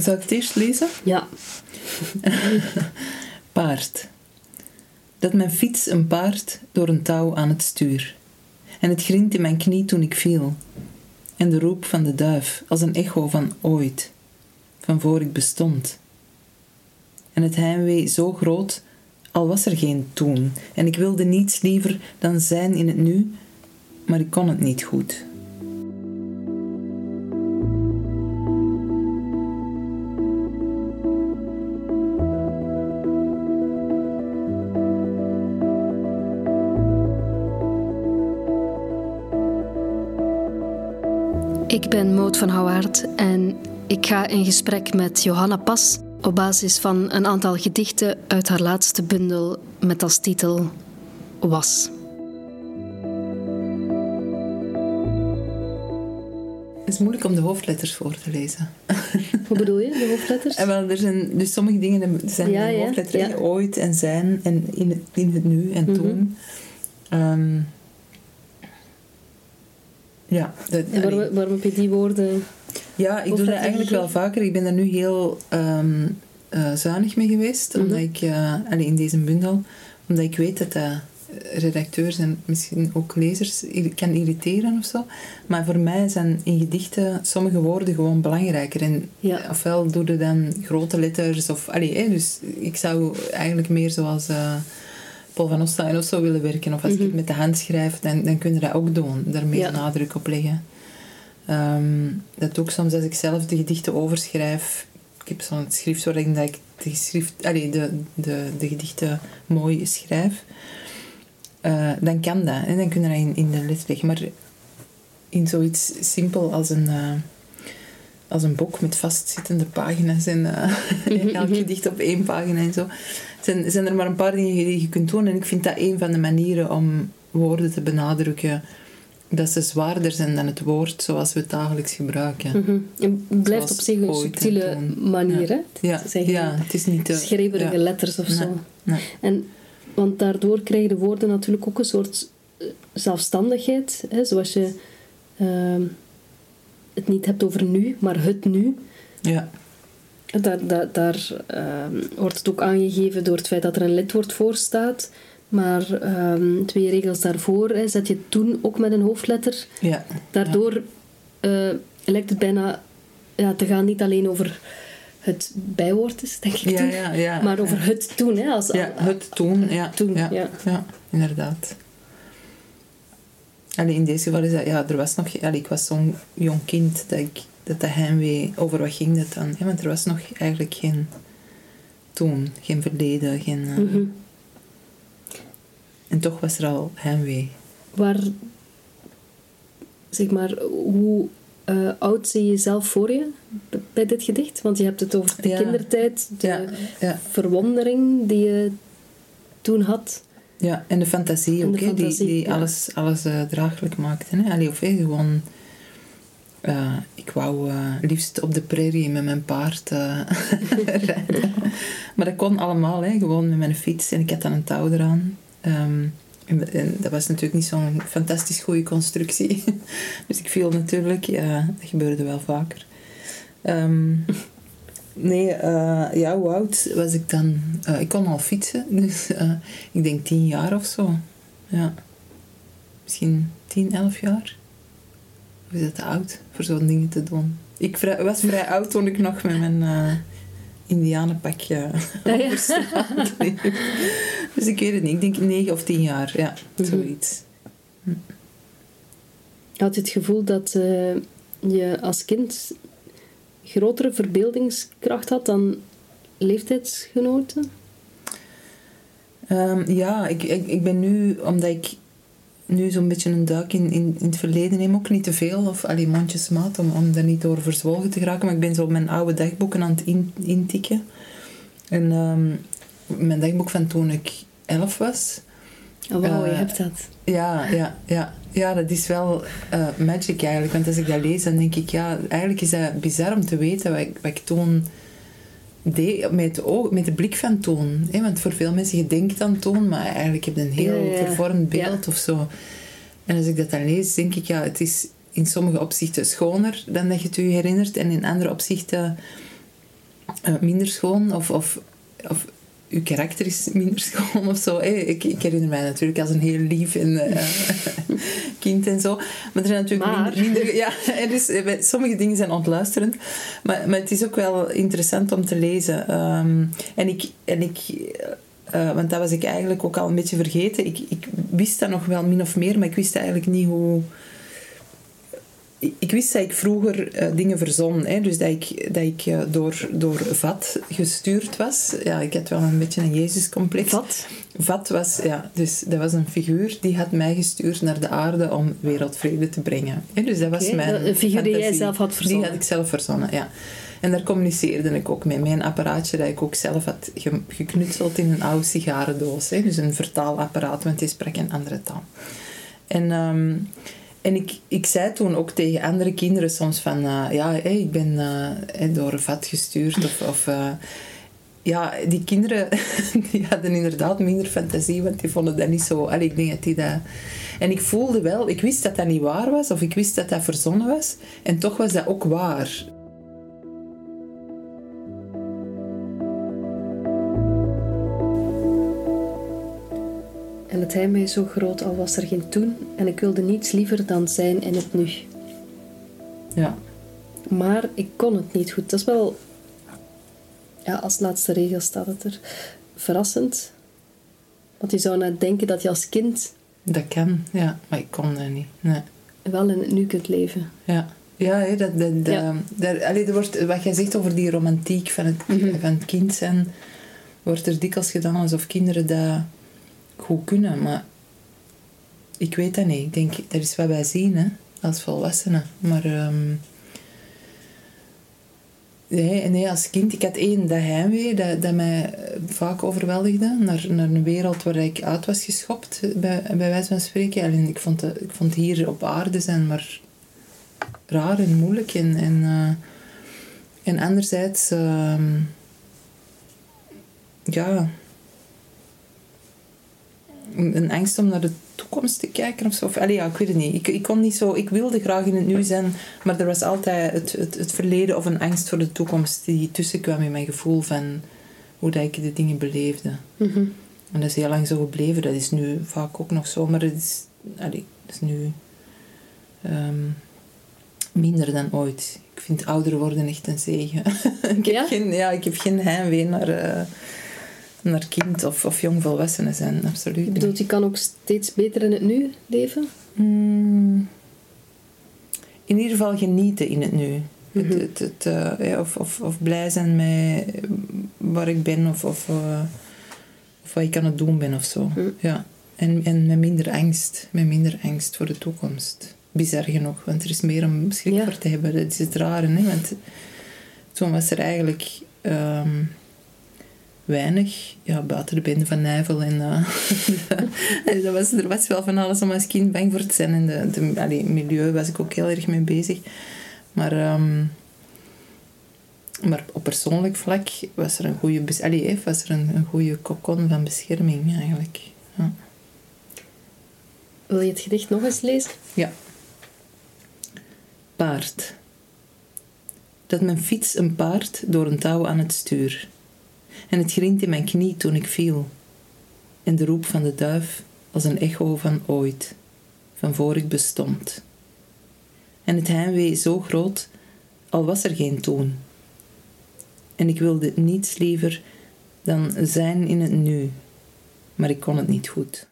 Zal ik het eerst lezen? Ja. Paard. Dat mijn fiets een paard door een touw aan het stuur. En het grint in mijn knie toen ik viel. En de roep van de duif als een echo van ooit, van voor ik bestond. En het heimwee zo groot, al was er geen toen. En ik wilde niets liever dan zijn in het nu, maar ik kon het niet goed. Ik ben Maud van Houwaard en ik ga in gesprek met Johanna Pas op basis van een aantal gedichten uit haar laatste bundel met als titel Was. Het is moeilijk om de hoofdletters voor te lezen. Hoe bedoel je, de hoofdletters? En wel, er zijn, dus sommige dingen zijn Ja, ja, hoofdletters, ja. ooit en zijn en in het, in het nu en Mhm. toen. Ehm, ja, dat, waarom, waarom heb je die woorden... ja, ik doe dat eigenlijk wel vaker. Ik ben daar nu heel eh, zuinig mee geweest, omdat Mhm. ik, eh, allee, in deze bundel, omdat ik weet dat dat redacteurs en misschien ook lezers kan irriteren of zo. Maar voor mij zijn in gedichten sommige woorden gewoon belangrijker. En Ja. ofwel doe je dan grote letters, of, allee, hè, dus ik zou eigenlijk meer zoals eh, Paul van Ostaaien of zo willen werken. Of als ik Mhm. het met de hand schrijf, dan, dan kun je dat ook doen. Daar meer Ja. nadruk op leggen. Ehm, dat ook soms als ik zelf de gedichten overschrijf. Ik heb zo'n schrift waarin dat ik de, geschrift, allee, de, de, de gedichten mooi schrijf. Eh, dan kan dat. En dan kun je dat in, in de les leggen. Maar in zoiets simpel als een, eh, als een boek met vastzittende pagina's en eh, elk gedicht op één pagina en zo, zijn, zijn er maar een paar dingen die je kunt doen. En ik vind dat een van de manieren om woorden te benadrukken dat ze zwaarder zijn dan het woord zoals we het dagelijks gebruiken. Mhm. En het blijft Zoals op zich een subtiele manier, hè? Ja, Het geen ja, het is niet te... schreeuwerige ja. letters of Nee, zo. nee. En, want daardoor krijgen de woorden natuurlijk ook een soort eh, zelfstandigheid. Hè? Zoals je ehm, het niet hebt over nu, maar het nu. Ja, Daar, daar, daar ehm, wordt het ook aangegeven door het feit dat er een lidwoord voor staat. Maar ehm, twee regels daarvoor hè, zet je toen ook met een hoofdletter. ja. Daardoor eh, lijkt het bijna ja, te gaan niet alleen over het bijwoord is, denk ik Ja, toen, ja, ja. maar over het toen. Hè, als, Ja, het toen, ja. Toen, ja. ja, inderdaad. Allee, in deze geval is dat... Ja, er was nog... Allee, ik was zo'n jong kind dat ik... Dat de heimwee... Over wat ging dat dan? hè? want er was nog eigenlijk geen... Toen. Geen verleden, geen... eh, Mhm. En toch was er al heimwee. Waar, zeg maar, hoe eh, oud zie je jezelf voor je bij dit gedicht? Want je hebt het over de Ja. kindertijd, de Ja, ja. verwondering die je toen had. Ja, en de fantasie ook, die, die ja. alles, alles eh, draaglijk maakte. Hè? Allee, of hè, gewoon... eh, ik wou eh, liefst op de prairie met mijn paard rijden. Maar dat kon allemaal, hè, gewoon met mijn fiets. En ik had dan een touw eraan. Ehm, en, en dat was natuurlijk niet zo'n fantastisch goede constructie. dus ik viel natuurlijk. Ja, dat gebeurde wel vaker. Ehm, Nee, eh, ja, hoe oud was ik dan? Eh, ik kon al fietsen, dus eh, ik denk tien jaar of zo. Ja. Misschien tien, elf jaar. Of is dat te oud voor zo'n dingen te doen? Ik vrij- was vrij oud toen ik nog met mijn indianenpakje Ja, ja. Dus ik weet het niet. Ik denk negen of tien jaar. Ja, Mhm. zoiets. Had je het gevoel dat je als kind grotere verbeeldingskracht had dan leeftijdsgenoten? Ehm, ja, ik, ik, ik ben nu, omdat ik nu zo'n beetje een duik in, in, in het verleden neem, ook niet te veel, of alleen mondjesmaat, om, om daar niet door verzwolgen te geraken. Maar ik ben zo mijn oude dagboeken aan het in, intikken. En ehm, mijn dagboek van toen ik elf was. Oh, wauw, je Eh, hebt dat. Ja, ja, ja. Ja dat is wel eh, magic eigenlijk. Want als ik dat lees, dan denk ik, ja, eigenlijk is dat bizar om te weten wat ik, wat ik toen deed met, het oog, met de blik van toen. Hè? Want voor veel mensen, je denkt aan toen, maar eigenlijk heb je een heel Ja, ja, ja. vervormd beeld Ja. of zo. En als ik dat dan lees, denk ik, ja, het is in sommige opzichten schoner dan dat je het je herinnert. En in andere opzichten eh, minder schoon of, of, of uw karakter is minder schoon of zo. Ik, ik herinner mij natuurlijk als een heel lief en, uh, kind en zo. Maar er zijn natuurlijk Maar. minder, minder... Ja, er is, eh, sommige dingen zijn ontluisterend. Maar, maar het is ook wel interessant om te lezen. Ehm, en ik... En ik eh, want dat was ik eigenlijk ook al een beetje vergeten. Ik, ik wist dat nog wel min of meer, maar ik wist eigenlijk niet hoe... Ik- wist dat ik vroeger eh, dingen verzon. Hè? Dus dat ik, dat ik eh, door, door vat gestuurd was. Ja, ik had wel een beetje een Jezuscomplex. Wat? Vat was, ja, dus dat was een figuur die had mij gestuurd naar de aarde om wereldvrede te brengen. Hè, dus dat was mijn een figuur die jij zelf had verzonnen. Die had ik zelf verzonnen, ja. En daar communiceerde ik ook mee. Mijn apparaatje dat ik ook zelf had ge- geknutseld in een oude sigarendoos. Hè. Dus een vertaalapparaat, want die sprak een andere taal. En, ehm, en ik, ik zei toen ook tegen andere kinderen soms van... eh, ja, ik ben eh, door een vat gestuurd. Of, of eh, ja, die kinderen die hadden inderdaad minder fantasie, want die vonden dat niet zo... Allee, ik denk dat die dat... En ik voelde wel, ik wist dat dat niet waar was, of ik wist dat dat verzonnen was. En toch was dat ook waar. Het heimwee is zo groot, al was er geen toen. En ik wilde niets liever dan zijn in het nu. Ja. Maar ik kon het niet goed. Dat is wel... Ja, als laatste regel staat het er. Verrassend. Want je zou net denken dat je als kind Dat kan, ja. Maar ik kon dat niet. Nee. wel in het nu kunt leven. Ja. Ja, hè, dat, dat, dat, Ja. daar- allee, er wordt, wat jij zegt over die romantiek van het, Mhm. van het kind zijn, wordt er dikwijls gedaan alsof kinderen dat goed kunnen. Maar ik weet dat niet. Ik denk, dat is wat wij zien hè, als volwassenen. Maar ehm, nee, nee, als kind, ik had één, dat heimwee, dat, dat mij vaak overweldigde. Naar, naar een wereld waar ik uit was geschopt, bij, bij wijze van spreken. Alleen, ik vond, ik vond hier op aarde zijn maar raar en moeilijk. En, en, eh, en anderzijds, ehm, ja, een angst om naar de toekomst te kijken of zo. Of, allee, ja, ik weet het niet. Ik, ik kon niet zo... Ik wilde graag in het nu zijn, maar er was altijd het, het, het verleden of een angst voor de toekomst die tussenkwam in mijn gevoel van hoe dat ik de dingen beleefde. Mhm. En dat is heel lang zo gebleven. Dat is nu vaak ook nog zo, maar het is, allee, het is nu ehm, minder dan ooit. Ik vind ouder worden echt een zegen. ik, heb Ja? geen, ja, ik heb geen heimwee naar, eh, naar kind of, of jongvolwassenen zijn, absoluut bedoelt, je kan ook steeds beter in het nu leven? Mm, in ieder geval genieten in het nu. Mhm. Het, het, het, eh, ja, of, of, of blij zijn met waar ik ben of, of, eh, of wat ik aan het doen ben of zo. Mhm. Ja. En, en met minder angst. Met minder angst voor de toekomst. Bizar genoeg, want er is meer om schrik Ja. voor te hebben. Dat is het rare, hè? want toen was er eigenlijk ehm, weinig, ja, buiten de bende van Nijvel. En, eh, en dat was, er was wel van alles om als kind bang voor te zijn. En de, de allee, milieu was ik ook heel erg mee bezig. Maar, ehm, maar op persoonlijk vlak was er een goede, allee, hè, was er een, een goede kokon van bescherming eigenlijk. Ja. Wil je het gedicht nog eens lezen? Ja. Paard. Dat mijn fiets een paard door een touw aan het stuur. En het grint in mijn knie toen ik viel. En de roep van de duif als een echo van ooit, van voor ik bestond. En het heimwee zo groot, al was er geen toen. En ik wilde niets liever dan zijn in het nu, maar ik kon het niet goed.